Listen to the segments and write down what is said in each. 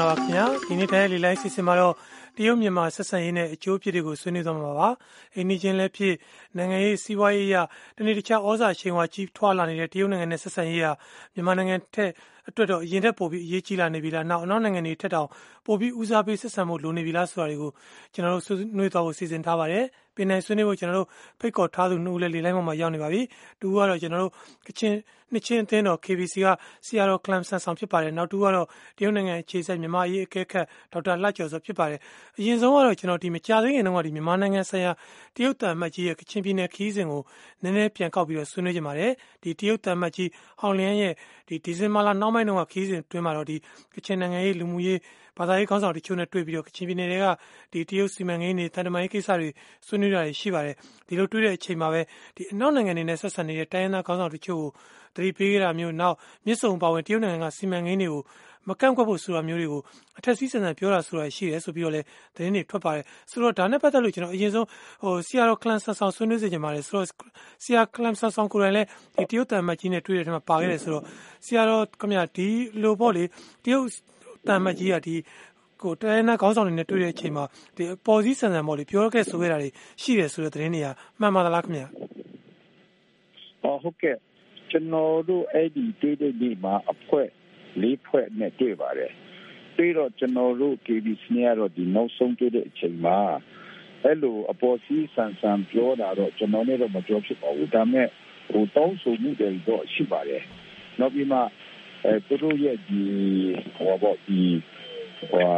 ္ဂလာပါခင်ဗျာဒီနေ့တိုင်းလေးလိုက်စီစဉ်မှာတော့တ ရုတ်မြန်မာ ဆက်ဆံရေးနဲ့ အကျိုးအပြစ်တွေကို ဆွေးနွေးသွားမှာပါ အိန္ဒိချင်းလည်းဖြစ် နိုင်ငံရေး စီးပွားရေးအရ တနေ့တခြားဩဇာချိန်ဝါ ကြီးထွာလာနေတဲ့ တရုတ်နိုင်ငံနဲ့ ဆက်ဆံရေးဟာ မြန်မာနိုင်ငံထက်အတွက်တော့ အရင်ထက်ပိုပြီး အရေးကြီးလာနေပြီလား နောက် အနောက်နိုင်ငံတွေထက်တောင် ပိုပြီး ဦးစားပေး ဆက်ဆံမှုလိုနေပြီလား ဆိုတာတွေကို ကျွန်တော်တို့ ဆွေးနွေးသွားဖို့ စီစဉ်ထားပါတယ် ပင်နိုင်ဆွေးနွေးဖို့ ကျွန်တော်တို့ ဖိတ်ခေါ်ထားသူနှုတ်လည်း လေလိုက်မှမှာ ရောက်နေပါပြီတူကတော့ကျွန်တော်တို့ကချင်နှစ်ချင်းအသင်းတော် KBC ကဆီယာတော်ကလမ်ဆန်ဆောင် ဖြစ်ပါတယ် နောက်တူကတော့ တရုတ်နိုင်ငံအခြေစိုက် မြန်မာရေး အကဲခတ် ဒေါက်တာလှကျော်စော ဖြစ်ပါတယ်အရင်ဆုံးကတော့ကျွန်တော်ဒီမကြသေးခင်တုန်းကဒီမြန်မာနိုင်ငံဆိုင်ရာတရုတ်တန်မတ်ကြီးရဲ့ကချင်ပြည်နယ်ခီးစဉ်ကိုနည်းနည်းပြန်ကောက်ပြီးတော့ဆွေးနွေးကြပါတယ်ဒီတရုတ်တန်မတ်ကြီးဟောင်လျန်းရဲ့ဒီဒီဇင်ဘာလနောက်ပိုင်းတုန်းကခီးစဉ်တွင်မှာတော့ဒီကချင်နိုင်ငံရေးလူမှုရေးဘာသာရေးခေါင်းဆောင်တချို့နဲ့တွေ့ပြီးတော့ကချင်ပြည်နယ်တွေကဒီတရုတ်စီမံကိန်းတွေတန်တမာရေးကိစ္စတွေဆွေးနွေးတာတွေရှိပါတယ်ဒီလိုတွေ့တဲ့အချိန်မှာပဲဒီအနောက်နိုင်ငံတွေနဲ့ဆက်ဆံနေတဲ့တိုင်းရင်းသားခေါင်းဆောင်တချို့ကိုသတိပေးကြတာမျိုးနောက်မြစ်ဆုံပါဝင်တရုတ်နိုင်ငံကစီမံကိန်းတွေကို မကန့်ကွက်ဖို့ဆိုတာမျိုးတွေကိုအထက်စီးဆန်ဆန်ပြောတာဆိုတာရှိတယ်ဆိုပြီးတော့လည်းသတင်းတွေထွက်ပါတယ်ဆိုတော့ဒါနဲ့ပတ်သက်လို့ကျွန်တော်အရင်ဆုံးဟိုဆီယာရောကလန်ဆန်ဆောင်ဆွေးနွေးစေချင်ပါတယ်ဆိုတော့ဆီယာကလန်ဆန်ဆောင်ကိုယ်တိုင်လည်းဒီတရုတ်တန်မတ်ကြီးနဲ့တွေ့တဲ့ထဲမှာပါခဲ့တယ်ဆိုတော့ဆီယာရောခင်ဗျာဒီလိုပေါ့လေတရုတ်တန်မတ်ကြီးကဒီကိုတိုင်းနာခေါင်းဆောင်တွေနဲ့တွေ့တဲ့အချိန်မှာဒီပေါ်စည်းဆန်ဆန်ပေါ့လေပြောခဲ့ဆိုခဲ့တာတွေရှိတယ်ဆိုတဲ့သတင်းတွေကမှန်ပါသလားခင်ဗျာဟုတ်ကဲ့ကျွန်တော်တို့အဲ့ဒီတွေ့တဲ့ဒီမှာအဖွဲ့ လေးဖွဲ့နဲ့တွေ့ပါတယ်ပြီးတော့ကျွန်တော်တို့ KBC နဲ့တော့ဒီနောက်ဆုံးတွေ့တဲ့အချိန်မှာအဲ့လိုအပေါ်စီးဆန်ဆန်ပြောတာတော့ကျွန်တော်နဲ့တော့မပြောဖြစ်ပါဘူးဒါပေမဲ့ဟိုတောင်းဆိုမှုတွေတော့ရှိပါတယ်နောက်ပြီးမှအဲသူတို့ရဲ့ဒီဟောပေါ့ဒီဟို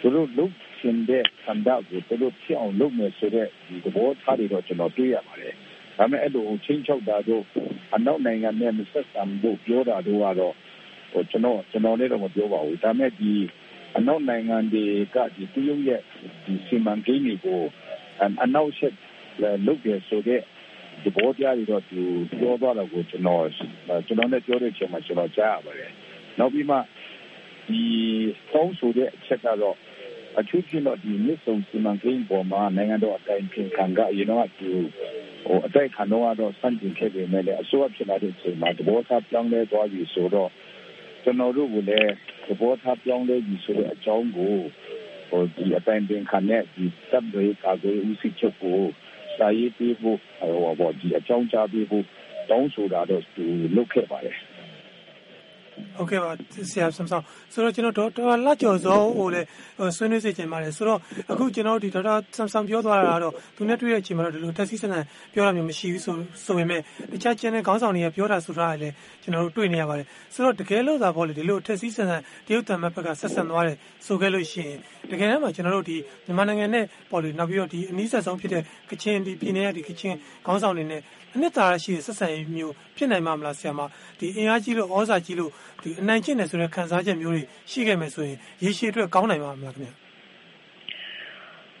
သူတို့လုပ်ရှင်တဲ့ဆန္ဒကိုသူတို့ဖြစ်အောင်လုပ်မယ်ဆိုတဲ့ဒီသဘောထားတွေတော့ကျွန်တော်တွေ့ရပါတယ်ဒါပေမဲ့အဲ့လိုချင်းချောက်တာတို့အနောက်နိုင်ငံနဲ့မဆက်ဆံဖို့ပြောတာတို့ကတော့ဟို ကျွန်တော်ကျွန်တော်လည်းတော့မပြောပါဘူးဒါပေမဲ့ဒီအနောက်နိုင်ငံတွေကဒီတရုတ်ရဲ့ဒီစီမံကိန်းတွေကိုအနောက်ဆက်လုပ်ရဆိုတဲ့ဒီဘောတရားတွေတော့သူပြောသွားတာကိုကျွန်တော်ကျွန်တော်လည်းပြောတဲ့အချိန်မှာကျွန်တော်ကြားရပါတယ်နောက်ပြီးမှဒီတောင်းဆိုတဲ့အချက်ကတော့အထူးဖြင့်တော့ဒီမြစ်ဆုံစီမံကိန်းပေါ်မှာနိုင်ငံတော်အတိုင်းပြင်ခံကရေတော့သူဟိုအတိုက်ခံတော့တော့စန့်ကျင်ခဲ့ပေမဲ့လည်းအစိုးရဖြစ်လာတဲ့အချိန်မှာသဘောထားပြောင်းလဲသွားပြီဆိုတော့ ကျွန်တော်တို့ကလည်းသဘောထားပြောင်းလဲပြီဆိုတဲ့အကြောင်းကိုဟိုဒီအတိုင်းပြင်ခံတဲ့ဒီတပ်တွေကာကွယ်ဦးစီးချုပ်ကိုစာရေးပေးဖို့ဟိုဘောဒီအကြောင်းကြားပေးဖို့တောင်းဆိုတာတော့သူလုပ်ခဲ့ပါတယ် ဟုတ်ကဲ့ပါဆရာဆမ်ဆောင်ဆိုတော့ကျွန်တော်ဒေါက်တာလကျော်စောဟိုလေဆွေးနွေးစေချင်ပါတယ်ဆိုတော့အခုကျွန်တော်ဒီဒေါက်တာဆမ်ဆောင်ပြောသွားတာတော့သူနဲ့တွေ့တဲ့အချိန်မှာတော့ဒီလိုတက်စီစနန်ပြောတာမျိုးမရှိဘူးဆိုဆိုပေမဲ့တခြားကျန်တဲ့ခေါင်းဆောင်တွေကပြောတာဆိုတာလည်းကျွန်တော်တို့တွေ့နေရပါတယ်ဆိုတော့တကယ်လို့သာပေါ့လေဒီလိုတက်စီစနန်တရုတ်တံမတ်ဘက်ကဆက်ဆံသွားတယ်ဆိုခဲ့လို့ရှိရင်တကယ်တမ်းမှာကျွန်တော်တို့ဒီမြန်မာနိုင်ငံနဲ့ပေါ့လေနောက်ပြီးတော့ဒီအနည်းဆက်ဆုံးဖြစ်တဲ့ကချင်ဒီပြည်နယ်ကဒီကချင်ခေါင်းဆောင်တွေနဲ့ အနှစ်သာရရှိတဲ့ဆက်ဆံရေးမျိုးဖြစ်နိုင်မှာမလားဆရာမဒီအင်အားကြီးလို့ဩဇာကြီးလို့ဒီအနိုင်ကျင့်တယ်ဆိုတဲ့ခံစားချက်မျိုးတွေရှိခဲ့မယ်ဆိုရင်ရေရှည်အတွက်ကောင်းနိုင်မှာမလားခင်ဗျာ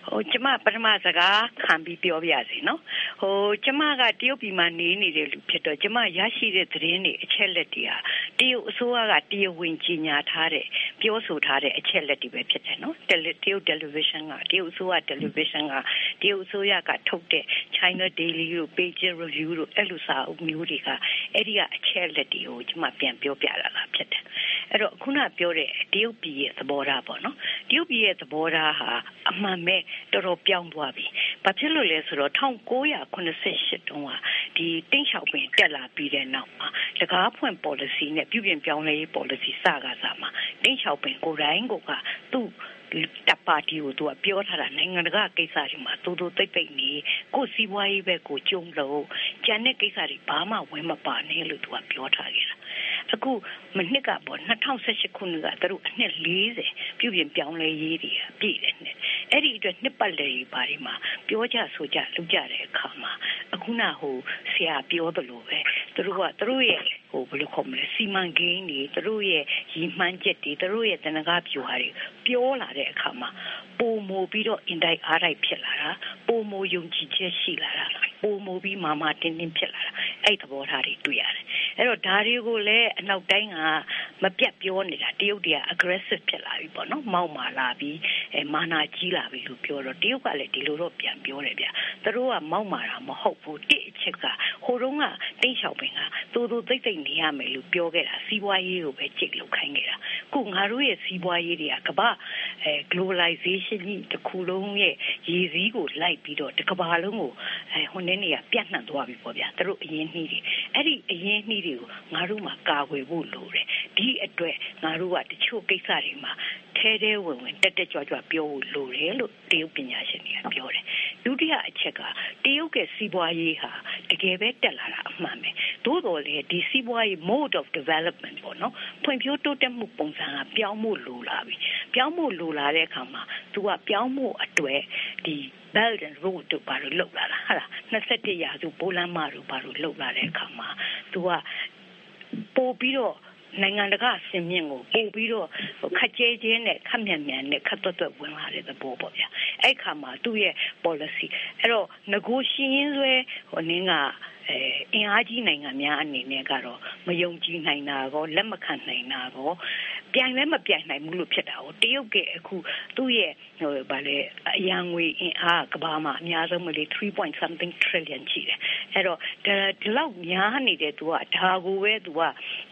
ဟိုကျမပထမစကားခံပြီးပြောပြရစီနော်ဟိုကျမကတရုတ်ပြည်မှာနေနေတဲ့လူဖြစ်တော့ကျမရရှိတဲ့သတင်းတွေအချက်လက်တွေဟာတရုတ်အစိုးရကတရားဝင်ကြီးညာထားတဲ့ပြောဆိုထားတဲ့အချက်လက်တွေပဲဖြစ်တယ်နော်တရုတ် television ကတရုတ်အစိုးရ television ကတရုတ်အစိုးရကထုတ်တဲ့ China Daily တို့ Beijing Review တို့အဲ့လိုစာအုပ်မျိုးတွေကအဲ့ဒီကအချက်လက်တွေကိုကျမပြန်ပြောပြတာလားဖြစ်တယ်အဲ့တော့ခုနပြောတဲ့တရုတ်ပြည်ရဲ့သဘောထားပေါ့နော်တရုတ်ပြည်ရဲ့သဘောထားဟာအမှန်ပဲတော်တော်ပြောင်းသွားပြီ။ဘာဖြစ်လို့လဲဆိုတော့1988တုန်းကဒီတင်းလျှောက်ပင်တက်လာပြီးတဲ့နောက်မှာတကားဖွင့် policy နဲ့ပြုပြင်ပြောင်းလဲရေး policy စကားစားမှာတင်းလျှောက်ပင်ကိုယ်တိုင်ကသူ့တပ်ပါတီကိုသူကပြောထားတာနိုင်ငံတကာကိစ္စတွေမှာတူတူတိတ်တိတ်နေကိုစီးပွားရေးဘက်ကိုကျုံလို့ကျန်တဲ့ကိစ္စတွေဘာမှဝင်မပါနဲ့လို့သူကပြောထားခဲ့တာအခုမနှစ်ကပေါ့2018ခုနှစ်ကသူတို့အနှစ်40ပြုပြင်ပြောင်းလဲရေးတွေပြည့်တယ်နဲ့ အဲ့ဒီအတွက်နှစ်ပတ်လည်ဘာတွေမှာပြောကြဆိုကြလုပ်ကြတဲ့အခါမှာအခုနဟိုဆရာပြောသလိုပဲသူတို့ကသူတို့ရဲ့ဟိုဘယ်လိုခေါ်မလဲစီမံကိန်းတွေသူတို့ရဲ့ရည်မှန်းချက်တွေသူတို့ရဲ့တနဂါပြူဟာတွေပြောလာတဲ့အခါမှာပုံမူပြီးတော့အင်တိုက်အားတိုက်ဖြစ်လာတာပုံမူယုံကြည်ချက်ရှိလာတာပုံမူပြီးမာမာတင်းတင်းဖြစ်လာတာအဲ့သဘောထားတွေတွေ့ရတယ်အဲ့တော့ဒါတွေကိုလည်းအနောက်တိုင်းကမပြတ်ပြောနေတာတရုတ်တွေက aggressive ဖြစ်လာပြီပေါ့နော်မောက်မာလာပြီးအဲမာနာကြီးလာပြီလို့ပြောတော့တရုတ်ကလည်းဒီလိုတော့ပြန်ပြောတယ်ဗျသူတို့ကမောက်မာတာမဟုတ်ဘူးတိအချက်ကဟိုတုန်းကတိတ်လျှောက်ပင်ကသူတို့သိမ့်သိမ့်နေရမယ်လို့ပြောခဲ့တာစီးပွားရေးကိုပဲကြိတ်လုပ်ခိုင်းခဲ့တာခုငါတို့ရဲ့စီးပွားရေးတွေကကမ္ဘာအဲ globalization ကြီးတစ်ခုလုံးရဲ့ရည်စည်းကိုလိုက်ပြီးတော့တစ်ကမ္ဘာလုံးကိုအဲဟိုနေ့နေရပြန့်နှံ့သွားပြီပေါ့ဗျာသူတို့အရင်နှီးတွေအဲ့ဒီအရင်နှီးတွေကိုငါတို့မှာကာကွယ်ဖို့လိုတယ်ဒီအတွက်ငါတို့ကတချို့ကိစ္စတွေမှာထဲထဲဝင်ဝင်တက်တက်ကြွကြွပြောဖို့လိုတယ်လို့တရုတ်ပညာရှင်တွေကပြောတယ်ဒုတိယအချက်ကတရုတ်ရဲ့စီးပွားရေးဟာတကယ်ပဲတက်လာတာအမှန်ပဲသို့တော်လေဒီစီးပွားရေး mode of development ပေါ့နော်ဖွံ့ဖြိုးတိုးတက်မှုပုံစံကပြောင်းဖို့လိုလာပြီပြောင်းဖို့လိုလာတဲ့အခါမှာသူကပြောင်းဖို့အတွက်ဒီ belt and road တို့ဘာလို့လောက်လာတာဟာလား21ရာစုပိုလန်မာတို့ဘာလို့လောက်လာတဲ့အခါမှာသူကပို့ပြီးတော့ နိုင်ငံတကာဆင်မြင့်ကိုပို့ပြီးတော့ခက်ကြဲကျဲနဲ့ခက်မြန်မြန်နဲ့ခက်သွက်သွက်ဝင်လာတဲ့သဘောပေါ့ဗျာအဲ့ခါမှာသူ့ရဲ့ policy အဲ့တော့ငကိုရှင်ရင်းဆွဲဟိုနင်းကအဲအင်အားကြီးနိုင်ငံများအနေနဲ့ကတော့မယုံကြည်နိုင်တာကောလက်မခံနိုင်တာကော ပြိုင်လည်းမပြိုင်နိုင်ဘူးလို့ဖြစ်တာကိုတရုတ်ကအခုသူ့ရဲ့ဟိုဗာလေအရန်ငွေအင်အားကဘာမှာအများဆုံးမလေး3 point something trillion ရှိတယ်အဲ့တော့ဒီလောက်များနေတဲ့သူကဒါကိုပဲသူက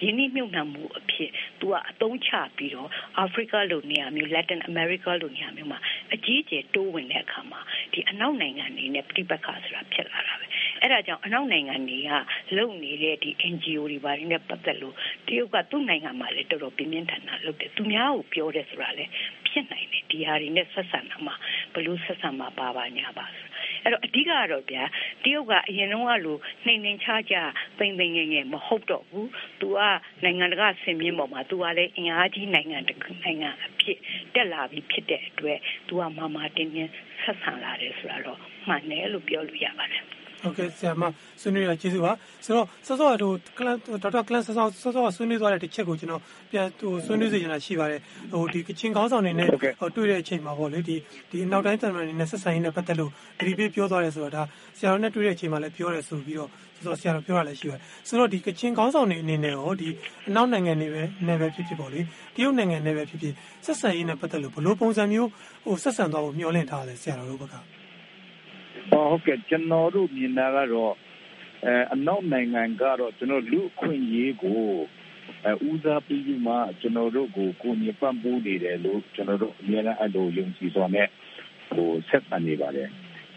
ယင်းနှိမ့်နှံမှုအဖြစ်သူကအသုံးချပြီးတော့အာဖရိကလိုနေရာမျိုး Latin America လိုနေရာမျိုးမှာအကြီးကျယ်တိုးဝင်တဲ့အခါမှာဒီအနောက်နိုင်ငံတွေနဲ့ပြိပက္ခဆိုတာဖြစ်လာတာပဲ အဲ့ဒါကြောင့်အနောက်နိုင်ငံတွေကလုံနေတဲ့ဒီ NGO တွေဘာတွေနဲ့ပတ်သက်လို့တရုတ်ကသူ့နိုင်ငံမှာလည်းတော်တော်ပြင်းပြင်းထန်ထန်လုပ်တယ်သူများကိုပြောတယ်ဆိုတာလည်းဖြစ်နိုင်တယ်ဒီဟာတွေနဲ့ဆက်ဆံတာမှာဘလို့ဆက်ဆံမှာပါပါညာပါဆိုအဲ့တော့အဓိကကတော့ဗျာတရုတ်ကအရင်တော့ကလိုနှိမ်နှင်ချကြပိန်ပိန်ငယ်ငယ်မဟုတ်တော့ဘူး။ तू ကနိုင်ငံတကာဆင်မြင့်ပေါ်မှာ तू ကလည်းအင်အားကြီးနိုင်ငံတစ်ခုနိုင်ငံအဖြစ်တက်လာပြီးဖြစ်တဲ့အတွက် तू ကမာမာတင်းတင်းဆက်ဆံလာတယ်ဆိုတာတော့မှန်တယ်လို့ပြောလို့ရပါတယ်။ ဟုတ်ကဲ့ဆရာမဆွေးနွေးရကျေးဇူးပါဆိုတော့စောစောကဟိုကလန်ဒေါက်တာကလန်စောစောစောစောဆွေးနွေးသွားတဲ့တစ်ချက်ကိုကျွန်တော်ပြန်ဟိုဆွေးနွေးစေချင်တာရှိပါတယ်ဟိုဒီကချင်ကောင်းဆောင်နေနဲ့ဟိုတွေ့တဲ့အချိန်မှာပေါ့လေဒီဒီနောက်တိုင်းတန်မန်နေနဲ့ဆက်ဆံရေးနဲ့ပတ်သက်လို့ဒီပြပြောသွားတယ်ဆိုတော့ဒါဆရာတို့နဲ့တွေ့တဲ့အချိန်မှာလည်းပြောတယ်ဆိုပြီးတော့ဆိုတော့ဆရာတို့ပြောရလဲရှိပါတယ်ဆိုတော့ဒီကချင်ကောင်းဆောင်နေအနေနဲ့ရောဒီအနောက်နိုင်ငံတွေပဲနယ်ပဲဖြစ်ဖြစ်ပေါ့လေတရုတ်နိုင်ငံနယ်ပဲဖြစ်ဖြစ်ဆက်ဆံရေးနဲ့ပတ်သက်လို့ဘယ်လိုပုံစံမျိုးဟိုဆက်ဆံသွားဖို့မျှော်လင့်ထားလဲဆရာတို့ဘက်က ဟုတ်ကဲ့ကျွန်တော်တို့မြင်တာကတော့အဲအနောက်နိုင်ငံကတော့ကျွန်တော်လူအခွင့်အရေးကိုအဲဦးစားပေးပြီးမှကျွန်တော်တို့ကိုကိုညီပံ့ပိုးနေတယ်လို့ကျွန်တော်တို့အများအားအဲ့လိုယုံကြည်စွာနဲ့ဟိုဆက်ဆံနေပါတယ်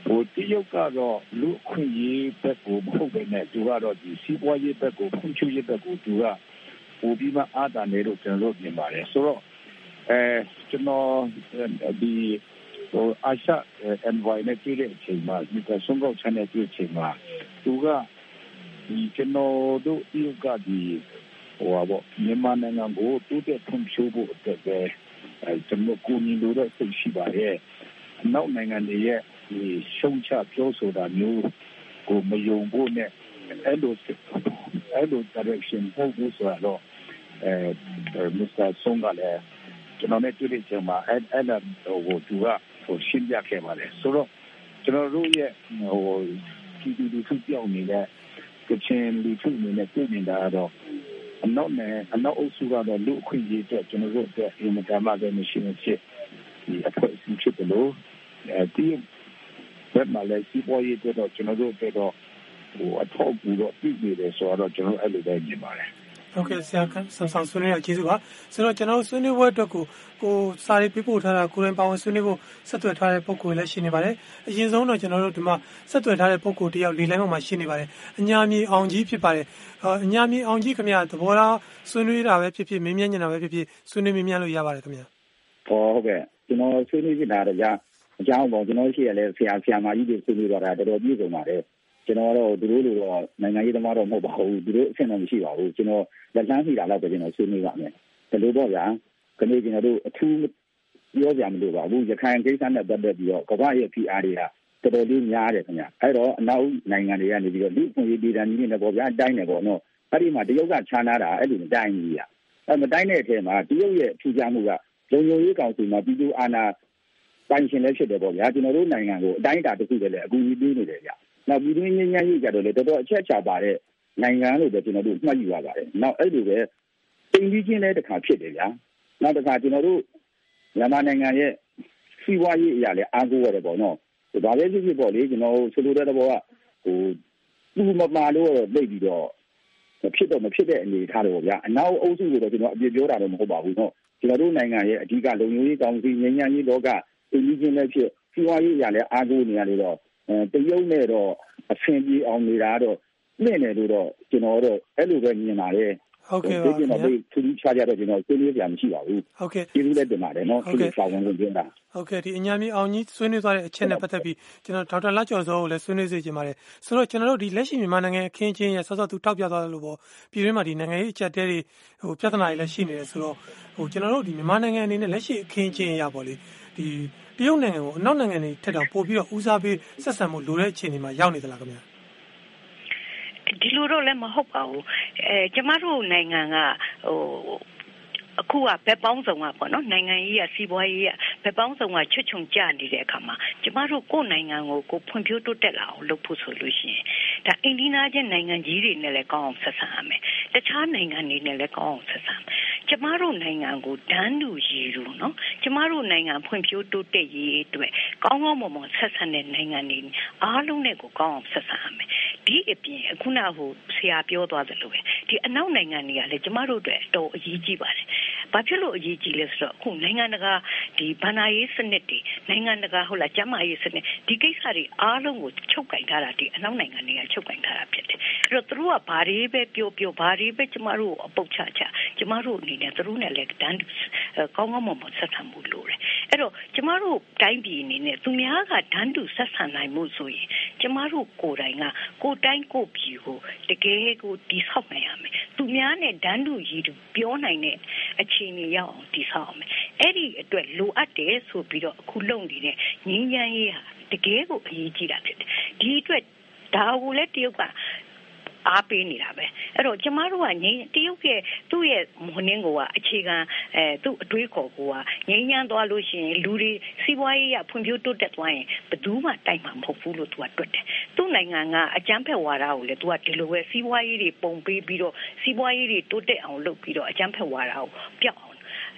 ဟိုတရုတ်ကတော့လူအခွင့်အရေးဘက်ကိုမဟုတ်ဘဲနဲ့သူကတော့ဒီစီးပွားရေးဘက်ကိုဖွံ့ဖြိုးရေးဘက်ကိုသူကပိုပြီးမှအားတာနေလို့ကျွန်တော်တို့မြင်ပါတယ်ဆိုတော့အဲကျွန်တော်ဒီ ဟိုအာရှ envoy နဲ့တွေ့တဲ့အချိန်မှာဒီကဆုံးကောက်ချမ်းနဲ့တွေ့အချိန်မှာ သူကဒီကျွန်တော်တို့ဒီကဒီဟိုပါမြန်မာနိုင်ငံကိုတိုးတက်ဖွံ့ဖြိုးဖို့အတွက်ပဲအဲကျွန်တော်ကိုမြင်လို့တော့သိရှိပါရဲ့နောက်နိုင်ငံတွေရဲ့ဒီရှုံချပြောဆိုတာမျိုးကိုမယုံဖို့နဲ့အဲ့လိုအဲ့လို direction ပို့ဖို့ဆိုတော့အဲမစ္စတာဆုံးကလည်းကျွန်တော်နဲ့တွေ့တဲ့ချိန်မှာအဲ့အဲ့ဒါဟိုသူက ဟိုရှင်းပြခဲ့ပါတယ်ဆိုတော့ကျွန်တော်တို့ရဲ့ဟိုဒီဒီဒီသူပြောင်းနေတဲ့ကချင်လူထုအနေနဲ့ပြည်နေတာတော့အနောက်နဲ့အနောက်အုပ်စုကတော့လူအခွင့်အရေးအတွက်ကျွန်တော်တို့အတွက်အင်မတန်မှပဲမရှိမဖြစ်ဒီအဖွဲ့အစည်းဖြစ်တယ်လို့အဲဒီဘက်မှာလည်းစီးပွားရေးအတွက်တော့ကျွန်တော်တို့အတွက်တော့ဟိုအထောက်အကူတော့ပြည်နေတယ်ဆိုတော့ကျွန်တော်အဲ့လိုပဲမြင်ပါတယ် ဟုတ်ကဲ့ဆရာကဆန်ဆောင်ဆွေးနွေးရကျေးဇူးပါဆိုတော့ကျွန်တော်ဆွေးနွေးပွဲအတွက်ကိုကိုစာရေးပေးပို့ထားတာကိုရင်ပါဝင်ဆွေးနွေးဖို့ဆက်သွယ်ထားတဲ့ပုံကိုလည်းရှိနေပါတယ်အရင်ဆုံးတော့ကျွန်တော်တို့ဒီမှာဆက်သွယ်ထားတဲ့ပုံကိုတယောက်လေးလိုင်းပေါ်မှာရှိနေပါတယ်အညာမြေအောင်ကြီးဖြစ်ပါတယ်အညာမြေအောင်ကြီးခင်ဗျာသဘောထားဆွေးနွေးတာပဲဖြစ်ဖြစ်မင်းမြန်းနေတာပဲဖြစ်ဖြစ်ဆွေးနွေးမင်းမြန်းလို့ရပါတယ်ခင်ဗျာဟုတ်ကဲ့ကျွန်တော်ဆွေးနွေးဖြစ်တာတော့ကြာအကြောင်းပေါ့ကျွန်တော်ရှိရလဲဆရာဆရာမကြီးတွေဆွေးနွေးတော့တာတော်တော်ပြည့်စုံပါတယ် ကျွန်တော်တော့သူတို့လိုတော့နိုင်ငံရေးသမားတော့မဟုတ်ပါဘူးသူတို့အဆင့်တော့မရှိပါဘူးကျွန်တော်လက်လန်းစီတာတော့ကျွန်တော်ဆွေးနွေးပါမယ်ဒီလိုတော့ဗျာခဏကျွန်တော်တို့အထူးပြောကြမလို့ပါဘူးရခိုင်ကိစ္စနဲ့ပတ်သက်ပြီးတော့ကမ္ဘာရဲ့ PR တွေကတော်တော်လေးများတယ်ခင်ဗျအဲ့တော့အနောက်နိုင်ငံတွေကနေပြီးတော့လူ့အခွင့်အရေးဒေသကြီးတွေပေါ့ဗျာတိုင်းတယ်ပေါ့နော်အဲ့ဒီမှာတရုတ်ကခြားနာတာအဲ့လိုမတိုင်းဘူးဗျအဲ့မတိုင်းတဲ့အထက်မှာတရုတ်ရဲ့ထူးခြားမှုကလုံခြုံရေးကောင်စီမှာပြည်သူအာဏာပိုင်ရှင်လည်းဖြစ်တယ်ပေါ့ဗျာကျွန်တော်တို့နိုင်ငံကိုအတိုင်းအတာတစ်ခုတည်းလည်းအကူအညီပေးနေတယ်ဗျ နောက်ပြည်တွင်းငြိမ်းချမ်းရေးကြတော့လေတော်တော်အချက်ချပါတဲ့နိုင်ငံလို့ပဲကျွန်တော်တို့မှတ်ယူရပါတယ်နောက်အဲ့လိုပဲတအိမ်ကြီးချင်းလည်းတစ်ခါဖြစ်တယ်ဗျာနောက်တစ်ခါကျွန်တော်တို့မြန်မာနိုင်ငံရဲ့စီးပွားရေးအရာလည်းအားကိုးရတယ်ပေါ့နော်ဒါပဲဖြစ်ဖြစ်ပေါ့လေကျွန်တော်ဆိုလိုတဲ့ဘောကဟိုသူ့မမာလို့တော့သိပြီးတော့ဖြစ်တော့မဖြစ်တဲ့အနေထားတော့ဗျာအနောက်အုပ်စုကိုတော့ကျွန်တော်အပြစ်ပြောတာတော့မဟုတ်ပါဘူးနော်ကျွန်တော်တို့နိုင်ငံရဲ့အဓိကလုံခြုံရေးကောင်စီငြိမ်းချမ်းရေးလောကအိမ်ကြီးချင်းလည်းဖြစ်စီးပွားရေးအရာလည်းအားကိုးနေရတယ်တော့အဲ တရုတ်နဲ့တော့အဆင်ပြေအောင်နေတာတော့နှင့်တယ်လို့တော့ကျွန်တော်တို့အဲ့လိုပဲမြင်ပါတယ်ဟုတ်ကဲ့ပါကျွန်တော်တို့သူကြီးချကြတော့ကျွန်တော်ဆွေးနွေးပြန်မရှိပါဘူးဟုတ်ကဲ့ဒီလိုလည်းတင်ပါတယ်နော်ဟုတ်ကဲ့စာဝန်ကိုပြောတာဟုတ်ကဲ့ဒီအညာမီအောင်ကြီးဆွေးနွေးသွားတဲ့အချက်နဲ့ပတ်သက်ပြီးကျွန်တော်ဒေါက်တာလကျော်စောကိုလည်းဆွေးနွေးစေချင်ပါတယ်ဆိုတော့ကျွန်တော်တို့ဒီလက်ရှိမြန်မာနိုင်ငံအခင်းချင်းရဲ့ဆော့ဆော့သူထောက်ပြသွားတယ်လို့ပေါ့ပြည်တွင်းမှာဒီနိုင်ငံရေးအချက်တဲတွေဟိုပြဿနာတွေလည်းရှိနေတယ်ဆိုတော့ဟိုကျွန်တော်တို့ဒီမြန်မာနိုင်ငံအနေနဲ့လက်ရှိအခင်းချင်းရပေါ့လေ ဒီတရုတ်နိုင်ငံကိုအနောက်နိုင်ငံတွေထက်တော့ပို့ပြီးတော့ဦးစားပေးဆက်ဆံမှုလိုတဲ့အခြေအနေမှာရောက်နေသလားခင်ဗျာဒီလိုတော့လည်းမဟုတ်ပါဘူးအဲကျမတို့နိုင်ငံကဟိုအခုကဘက်ပေါင်းစုံကပေါ့နော်နိုင်ငံရေးရစီးပွားရေးရ ဘက်ပေါင်းစုံကချွတ်ချုံကြနေတဲ့အခါမှာကျမတို့ကိုယ်နိုင်ငံကိုကိုဖွံ့ဖြိုးတိုးတက်လာအောင်လုပ်ဖို့ဆိုလို့ရှိရင်ဒါအိန္ဒိယချင်းနိုင်ငံကြီးတွေနဲ့လည်းကောင်းအောင်ဆက်ဆံရမယ်တခြားနိုင်ငံတွေနဲ့လည်းကောင်းအောင်ဆက်ဆံမယ်ကျမတို့နိုင်ငံကိုဒန်းတူရည်လို့နော်ကျမတို့နိုင်ငံဖွံ့ဖြိုးတိုးတက်ရေးအတွက်ကောင်းကောင်းမွန်မွန်ဆက်ဆံတဲ့နိုင်ငံတွေအားလုံးနဲ့ကိုကောင်းအောင်ဆက်ဆံရမယ်ဒီအပြင်အခုနဟိုဆရာပြောသွားသလိုပဲဒီအနောက်နိုင်ငံတွေကလည်းကျမတို့အတွက်အတော်အရေးကြီးပါတယ်ဘာဖြစ်လို့အရေးကြီးလဲဆိုတော့အခုနိုင်ငံတကာဒီဗန္နာရေးစနစ်တွေနိုင်ငံတကာဟုတ်လားကျန်းမာရေးစနစ်ဒီကိစ္စတွေအားလုံးကိုချုပ်ကင်ထားတာဒီအနောက်နိုင်ငံတွေကချုပ်ကင်ထားတာဖြစ်တယ်အဲ့တော့သူတို့ကဘာတွေပဲပြောပြောဘာတွေပဲကျမတို့အပုတ်ချချကျမတို့အနေနဲ့သူတို့နဲ့လည်းတန်းကောင်းကောင်းမွန်မွန်ဆက်ဆံမှုလိုတယ် အဲ့တော့ကျမတို့တိုင်းပြည်အနေနဲ့သူများကတန်းတူဆက်ဆံနိုင်မှုဆိုရင်ကျမတို့ကိုယ်တိုင်ကကိုတိုင်းကိုပြည်ကိုတကယ်ကိုတိဆောက်နိုင်ရမယ်သူများနဲ့တန်းတူရည်တူပြောနိုင်တဲ့အခြေအနေရောက်အောင်တိဆောက်အောင်အဲ့ဒီအတွက်လိုအပ်တယ်ဆိုပြီးတော့အခုလုပ်နေတဲ့ငင်းချမ်းရေးဟာတကယ်ကိုအရေးကြီးတာဖြစ်တယ်ဒီအတွက်ဒါကိုလည်းတရုတ်က အားပေးနေတာပဲအဲ့တော့ကျမတို့ကငိမ့်တရုတ်ရဲ့သူ့ရဲ့မွန်နှင်းကိုကအခြေခံအဲသူ့အတွေးခေါ်ကိုကငိမ့်ညမ်းသွားလို့ရှိရင်လူတွေစီးပွားရေးရဖွံ့ဖြိုးတိုးတက်သွားရင်ဘယ်သူမှတိုက်မှာမဟုတ်ဘူးလို့သူကတွက်တယ်သူ့နိုင်ငံကအကြမ်းဖက်ဝါဒကိုလည်းသူကဒီလိုပဲစီးပွားရေးတွေပုံပေးပြီးတော့စီးပွားရေးတွေတိုးတက်အောင်လုပ်ပြီးတော့အကြမ်းဖက်ဝါဒကိုပျောက်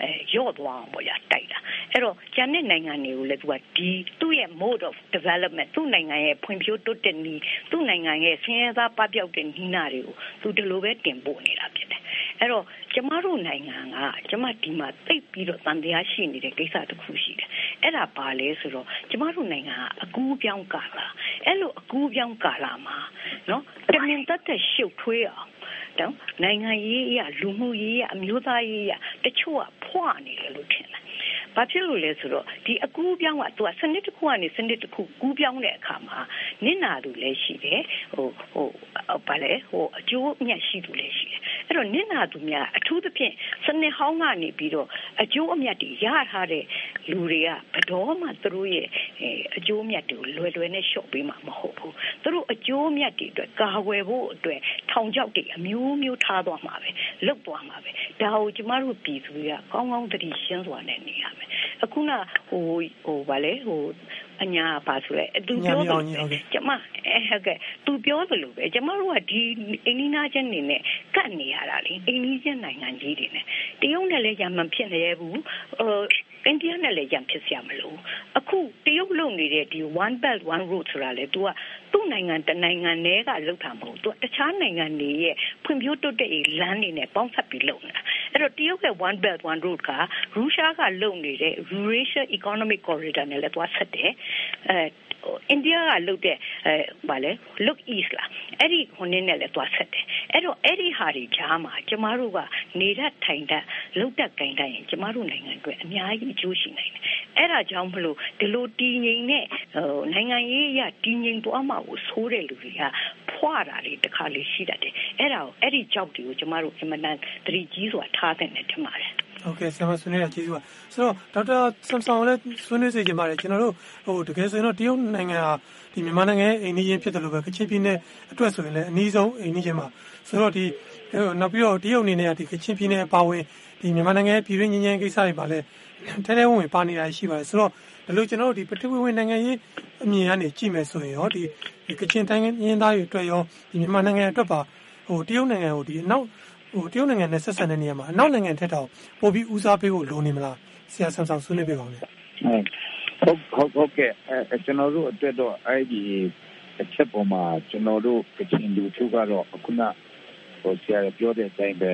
အောင်အဲရော့သွားအောင်ပေါ့ရတိုက်တာအဲ့တော့ကျန်တဲ့နိုင်ငံတွေကိုလည်းသူကဒီသူ့ရဲ့ mode of development သူ့နိုင်ငံရဲ့ဖွံ့ဖြိုးတိုးတက်နည်းသူ့နိုင်ငံရဲ့ဆင်းရဲသားပပျောက်တဲ့နည်းနာတွေကိုသူဒီလိုပဲတင်ပို့နေတာဖြစ်တယ် အဲ့တော့ကျမတို့နိုင်ငံကကျမဒီမှာတိတ်ပြီးတော့တန်တရားရှိနေတဲ့ကိစ္စတစ်ခုရှိတယ်အဲ့ဒါပါလဲဆိုတော့ကျမတို့နိုင်ငံကအကူးပြောင်းကာလာအဲ့လိုအကူးပြောင်းကာလာမှာနော်တမင်တက်တဲ့ရှုပ်ထွေးအောင်တော့နိုင်ငံရေးအရလူမှုရေးအမျိုးသားရေးအတချို့ကဖွာနေတယ်လို့ထင်တယ် ဘာဖြစ်လို့လဲဆိုတော့ဒီအကူးပြောင်းကသူကစနစ်တစ်ခုကနေစနစ်တစ်ခုကူးပြောင်းတဲ့အခါမှာနစ်နာသူလည်းရှိတယ်ဟိုဟိုဘာလဲဟိုအကျိုးအမြတ်ရှိသူလည်းရှိတယ်အဲ့တော့နစ်နာသူများအထူးသဖြင့်စနစ်ဟောင်းကနေပြီးတော့အကျိုးအမြတ်တွေရထားတဲ့ လူတွေကဘတော်မှသူတို့ရဲ့အကျိုးအမြတ်တွေကိုလွယ်လွယ်နဲ့ရှော့ပေးမှာမဟုတ်ဘူးသူတို့အကျိုးအမြတ်တွေအတွက်ကာဝယ်ဖို့အတွက်ထောင်ချောက်တွေအမျိုးမျိုးထားသွားမှာပဲလုတ်သွားမှာပဲဒါကိုကျမတို့ပြည်သူတွေကကောင်းကောင်းသတိရှင်းစွာနဲ့နေရမယ်အခုနဟိုဟိုဗာလေဟိုအညာပါဆိုရဲသူပြောတယ်ကျမအဲဟုတ်ကဲ့သူပြောသလိုပဲကျမတို့ကဒီအိန္ဒိနာချင်းနေနဲ့ကတ်နေရတာလေအိန္ဒိချင်းနိုင်ငံကြီးတွေနဲ့တရုတ်နဲ့လည်းရမှန်ဖြစ်နေရဘူးဟို အိန္ဒိယနဲ့လည်းရံဖြစ်စရာမလိုအခုတရုတ်လုံနေတဲ့ဒီ one belt one road ဆိုတာလေ तू ကသူ့နိုင်ငံတနိုင်ငံနဲ့ကလောက်တာမဟုတ် तू တခြားနိုင်ငံတွေရဲ့ဖွံ့ဖြိုးတိုးတက်ရေးလမ်းတွေနဲ့ပေါင်းစပ်ပြီးလုပ်နေတာအဲ့တော့တရုတ်ရဲ့ one belt one road ကရုရှားကလုံနေတဲ့ Eurasia Economic Corridor နဲ့လည်းသွားဆက်တယ်အဲအိန္ဒိယကလုပ်တဲ့အဲဗာလဲ look east လာအဲ့ဒီဟိုနည်းနဲ့လည်းသွားဆက်တယ်အဲ့တော့အဲ့ဒီဟာတွေကြားမှာကျမတို့ကနေတတ်ထိုင်တတ်လုတ်တက်ကြင်တတ်ရင်ကျမတို့နိုင်ငံအတွက်အများကြီးအကျိုးရှိနိုင်တယ်အဲ့ဒါကြောင့်မလို့ဒီလိုတည်ငြိမ်တဲ့ဟိုနိုင်ငံရေးအရတည်ငြိမ်သွားမှာကိုဆိုးတဲ့လူတွေကဖွာတာတွေတခါလေရှိတတ်တယ်အဲ့ဒါကိုအဲ့ဒီကြောက်တွေကိုကျမတို့အင်မတန်သတိကြီးစွာထားတဲ့နဲ့ထင်ပါတယ်ဟုတ်ကဲ့ဆရာမဆွေးနွေးတာကျေးဇူးပါဆိုတော့ဒေါက်တာဆမ်ဆောင်လည်းဆွေးနွေးစေချင်ပါတယ်ကျွန်တော်တို့ဟိုတကယ်ဆိုရင်တော့တရုတ်နိုင်ငံဟာဒီမြန်မာနိုင်ငံရဲ့အိမ်နီးချင်းဖြစ်တယ်လို့ပဲကချင်ပြည်နယ်အတွက်ဆိုရင်လည်းအနည်းဆုံးအိမ်နီးချင်းပါဆိုတော့ဒီနောက်ပြီးတော့တရုတ်အနေနဲ့ဒီကချင်ပြည်နယ်အပါဝင်ဒီမြန်မာနိုင်ငံရဲ့ပြည်တွင်းငင်းငင်းကိစ္စတွေပါလဲ ထဲထဲဝင်ဝင်ပါနေတာရှိပါတယ်ဆိုတော့ဒါလို့ကျွန်တော်တို့ဒီပထဝီဝင်နိုင်ငံရေးအမြင်ကနေကြည့်မယ်ဆိုရင်ရောဒီကချင်တိုင်းရင်းသားတွေအတွက်ရောဒီမြန်မာနိုင်ငံအတွက်ပါဟိုတရုတ်နိုင်ငံကိုဒီနောက်ဟိုတရုတ်နိုင်ငံနဲ့ဆက်ဆံတဲ့နေရာမှာအနောက်နိုင်ငံထက်တောင်ပိုပြီးဦးစားပေးဖို့လိုနေမလားဆရာဆမ်ဆောင်ဆွေးနွေးပြပါဦးမယ်ဟုတ်ဟုတ်ဟုတ်ကဲ့အဲကျွန်တော်တို့အတွက်တော့အဲ့ဒီအချက်ပေါ်မှာကျွန်တော်တို့ကချင်လူထုကတော့ခုနဟိုဆရာပြောတဲ့အတိုင်းပဲ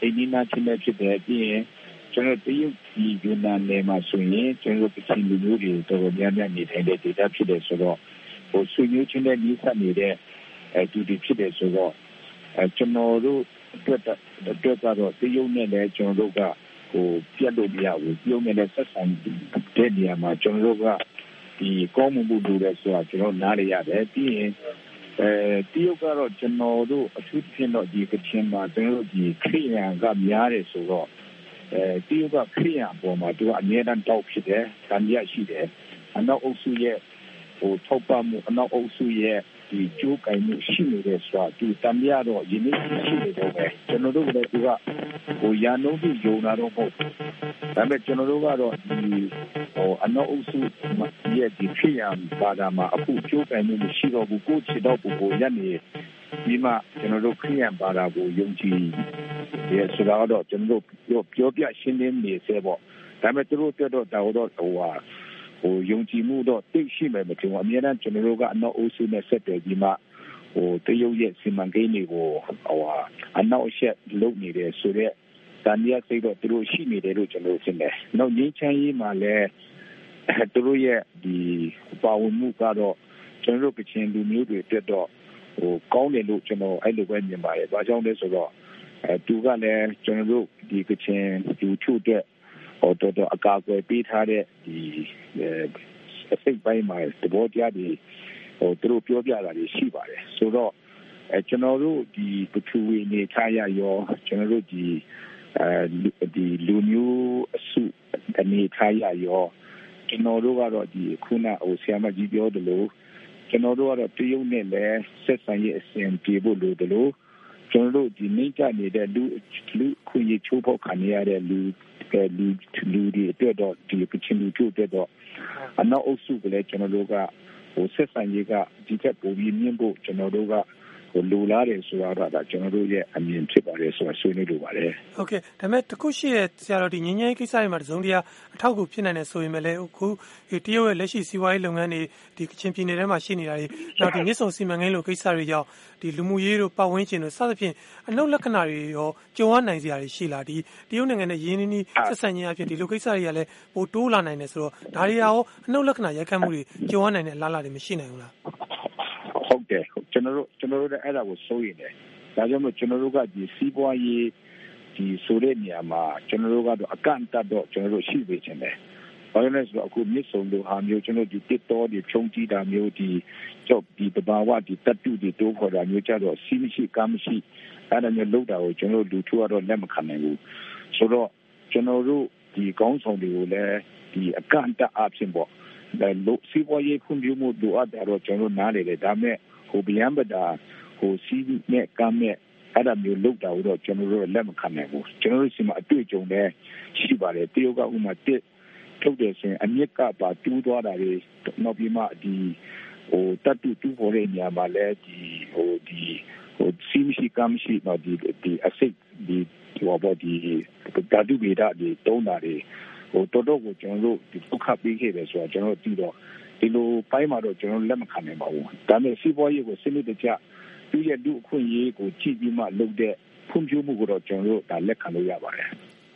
အိန္ဒိယချင်းနဲ့ဖြစ်တယ်ပြီးရင် ကျွန်တော်တရုတ်ဒီယူနန်နယ်မှာဆိုရင်ကျွန်တော်ကချင်လူမျိုးတွေတော်တော်များများနေထိုင်တဲ့ဒေသဖြစ်တယ်ဆိုတော့ဟိုဆွေမျိုးချင်းနဲ့ညီဆက်နေတဲ့အဲဒူဒီဖြစ်တယ်ဆိုတော့အဲကျွန်တော်တို့အတွက်အတွက်ကတော့တရုတ်နဲ့လည်းကျွန်တော်တို့ကဟိုပြတ်လို့မရဘူးပြုံးနေတဲ့ဆက်ဆံတဲ့နေရာမှာကျွန်တော်တို့ကဒီကောင်းမှုမှုလုပ်ရဲဆိုတာကျွန်တော်နားရရတယ်ပြီးရင်အဲတရုတ်ကတော့ကျွန်တော်တို့အထူးသဖြင့်တော့ဒီကချင်မှာကျွန်တော်တို့ဒီခရီးရန်ကများတယ်ဆိုတော့ အဲတရုတ်ကခရီးရန်ပေါ်မှာသူကအများတန်းတောက်ဖြစ်တယ်။တန်ရရှိတယ်။အနောက်အုပ်စုရဲ့ဟိုထောက်ပံ့မှုအနောက်အုပ်စုရဲ့ ဒီကြိုးကင်မှုရှိနေတဲ့ဆိုတာသူတမ်းရတော့ယနေ့ရှိနေတော့ပဲကျွန်တော်တို့ကလည်းသူကဟိုရာနှုန်းပြီးယုံလာတော့မဟုတ်ဒါပေမဲ့ကျွန်တော်တို့ကတော့ဒီဟိုအနောက်အုပ်စုရဲ့ဒီဖြစ်ရပါတာမှာအခုကြိုးကင်မှုမရှိတော့ဘူးကိုချစ်တော့ဘူးကိုရနေဒီမှာကျွန်တော်တို့ခရီးရန်ပါတာကိုယုံကြည်ရဲဆိုတော့ကျွန်တော်တို့ပြောပြရှင်းလင်းနေစေပေါ့ဒါပေမဲ့သူတို့တက်တော့တော်တော့ဟိုဟာ ဟိုယုံကြည်မှုတော့တိတ်ရှိမယ်မထင်ဘူးအများအားကျွန်တော်တို့ကအနောက်အိုးစုနဲ့ဆက်တယ်ဒီမှာဟိုတရုတ်ရဲ့စီမံကိန်းတွေကိုဟိုဟာအနောက်အရှက်လုပ်နေတယ်ဆိုတော့တန်ရစိတ်တော့သူတို့ရှိနေတယ်လို့ကျွန်တော်ထင်တယ်။နောက်ငင်းချမ်းရေးမှာလည်းသူတို့ရဲ့ဒီပါဝင်မှုကတော့ကျွန်တော်တို့ကချင်လူမျိုးတွေအတွက်တော့ဟိုကောင်းတယ်လို့ကျွန်တော်အဲ့လိုပဲမြင်ပါတယ်။ဘာကြောင့်လဲဆိုတော့အဲသူကလည်းကျွန်တော်တို့ဒီကချင်လူထုအတွက်ဟို တော်တော်အကာအကွယ်ပေးထားတဲ့ဒီအစိတ်ပိုင်းမှာသဘောတရားတွေဟိုသူတို့ပြောပြတာတွေရှိပါတယ်ဆိုတော့အဲကျွန်တော်တို့ဒီပထဝီနေထားရရောကျွန်တော်တို့ဒီအဲဒီလူမျိုးအစုအနေထားရရောကျွန်တော်တို့ကတော့ဒီခုနဟိုဆရာမကြီးပြောတယ်လို့ကျွန်တော်တို့ကတော့တရုတ်နဲ့လည်းဆက်ဆံရေးအစဉ်ပြေဖို့လိုတယ်လို့ ကျွန်တော်တို့ဒီမိကြနေတဲ့လူလူခွင့်ရချိုးဖောက်ခံရတဲ့လူလူလူတွေအတွက်တော့ဒီကချင်လူတို့အတွက်တော့အနောက်အုပ်စုကလည်းကျွန်တော်တို့ကဟိုဆက်ဆံရေးကဒီချက်ပုံပြီးမြင့်ဖို့ကျွန်တော်တို့က ဟိုလူလာတယ်ဆိုတော့ဒါကျွန်တော်တို့ရဲ့အမြင်ဖြစ်ပါတယ်ဆိုတာဆွေးနွေးလိုပါတယ်။ဟုတ်ကဲ့ဒါပေမဲ့တခုရှိရဲ့ဆရာတော်ဒီငញ្ញဲကိစ္စတွေမှာတစုံတရာအထောက်အကူဖြစ်နိုင်တယ်ဆိုရင်လည်းအခုတရုတ်ရဲ့လက်ရှိစီးပွားရေးလုပ်ငန်းတွေဒီကချင်ပြည်နယ်ထဲမှာရှိနေတာတွေနောက်ဒီမြစ်ဆုံစီမံကိန်းလိုကိစ္စတွေကြောင့်ဒီလူမှုရေးတို့ပတ်ဝန်းကျင်တို့စသဖြင့်အနှုတ်လက္ခဏာတွေရောကြုံရနိုင်စရာတွေရှိလာဒီတရုတ်နိုင်ငံနဲ့ရင်းနှီးနှီးဆက်ဆံခြင်းအဖြစ်ဒီလိုကိစ္စတွေကလည်းပိုတိုးလာနိုင်တယ်ဆိုတော့ဒါတွေရောအနှုတ်လက္ခဏာရိုက်ခတ်မှုတွေကြုံရနိုင်တဲ့အလားအလာတွေမရှိနိုင်ဘူးလား ဟုတ်တယ်ကျွန်တော်တို့ကျွန်တော်တို့လည်းအဲ့ဒါကိုစိုးရိမ်တယ်ဒါကြောင့်မို့ကျွန်တော်တို့ကဒီစီးပွားရေးဒီဆိုတဲ့နေရာမှာကျွန်တော်တို့ကတော့အကန့်အသတ်တော့ကျွန်တော်တို့ရှိနေခြင်းတယ်ဘာလို့လဲဆိုတော့အခုမြစ်ဆုံလိုဟာမျိုးကျွန်တော်ဒီတစ်တော်ဒီဖြုံးကြည့်တာမျိုးဒီကြောက်ဒီတဘာဝဒီတတုဒီတိုးခေါ်တာမျိုးကြတော့စီးမရှိကားမရှိအဲ့ဒါမျိုးလောက်တာကိုကျွန်တော်တို့လူထုကတော့လက်မခံနိုင်ဘူးဆိုတော့ကျွန်တော်တို့ဒီကောင်းဆောင်တွေကိုလည်းဒီအကန့်အသတ်အဖြစ်ပေါ့ဒါလို့ စီးပွားရေးဖွံ့ဖြိုးမှုလိုအပ်တာတော့ကျွန်တော်နားလေတယ်ဒါမဲ့ဟိုဗျံပဒါဟိုစီးနဲ့ကမ်းနဲ့အဲ့ဒါမျိုးလောက်တာတော့ကျွန်တော်တို့လက်မခံနိုင်ဘူးကျွန်တော်တို့စီမှာအတွေ့အကြုံလည်းရှိပါတယ်တရုတ်ကဥမာတစ်ထုတ်တယ်ဆိုရင်အမြင့်ကပါတူးသွားတာတွေနောက်ပြီးမှဒီဟိုတတ်တူတူပေါ်တဲ့နေရာမှာလည်းဒီဟိုဒီဟိုစီမရှိကမ်းမရှိတော့ဒီဒီအစိတ်ဒီဟိုဘောဒီတတ်တူဗေဒဒီတုံးတာတွေ ဟိုတော်တော်ကိုကျွန်တော်တို့ဒီဒုက္ခပေးခဲ့တယ်ဆိုတော့ကျွန်တော်တို့ပြီးတော့ဒီလိုပိုင်းမှာတော့ကျွန်တော်လက်မခံနိုင်ပါဘူးဒါပေမဲ့စီးပွားရေးကိုစနစ်တကျသူ့ရဲ့လူအခွင့်အရေးကိုကြည့်ပြီးမှလုပ်တဲ့ဖွံ့ဖြိုးမှုကိုတော့ကျွန်တော်တို့ဒါလက်ခံလို့ရပါတယ်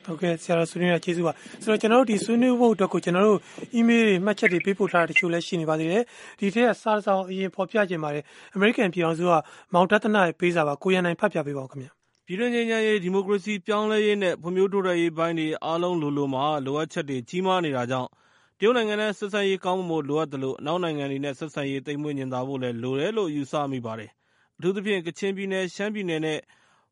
ဟုတ်ကဲ့ဆရာတော်ဆွေးနွေးရကျေးဇူးပါဆိုတော့ကျွန်တော်တို့ဒီဆွေးနွေးဖို့အတွက်ကိုကျွန်တော်တို့ email တွေမှတ်ချက်တွေပေးပို့ထားတဲ့တချို့လည်းရှိနေပါသေးတယ်ဒီထက်စားဆောင်အရင်ဖော်ပြခြင်းပါတယ် American ပြည်အောင်စုကမောင်တသနာရဲ့ပေးစာပါကိုရန်နိုင်ဖတ်ပြပေးပါဦးခင်ဗျာ ပြည်တွင်းငြိမ်းချမ်းရေး ဒီမိုကရေစီပြောင်းလဲရေးနဲ့ ဖွံ့ဖြိုးတိုးတက်ရေးပိုင်းတွေ အားလုံးလိုလိုမှာ လိုအပ်ချက်တွေ ကြီးမားနေတာကြောင့် တရုတ်နိုင်ငံနဲ့ ဆက်ဆံရေးကောင်းမွန်ဖို့ လိုအပ်သလို အနောက်နိုင်ငံတွေနဲ့ ဆက်ဆံရေး သိမ်မွေ့ညင်သာဖို့လည်း လိုတယ်လို့ ယူဆမိပါတယ်။အထူးသဖြင့် ကချင်ပြည်နယ်၊ရှမ်းပြည်နယ်နဲ့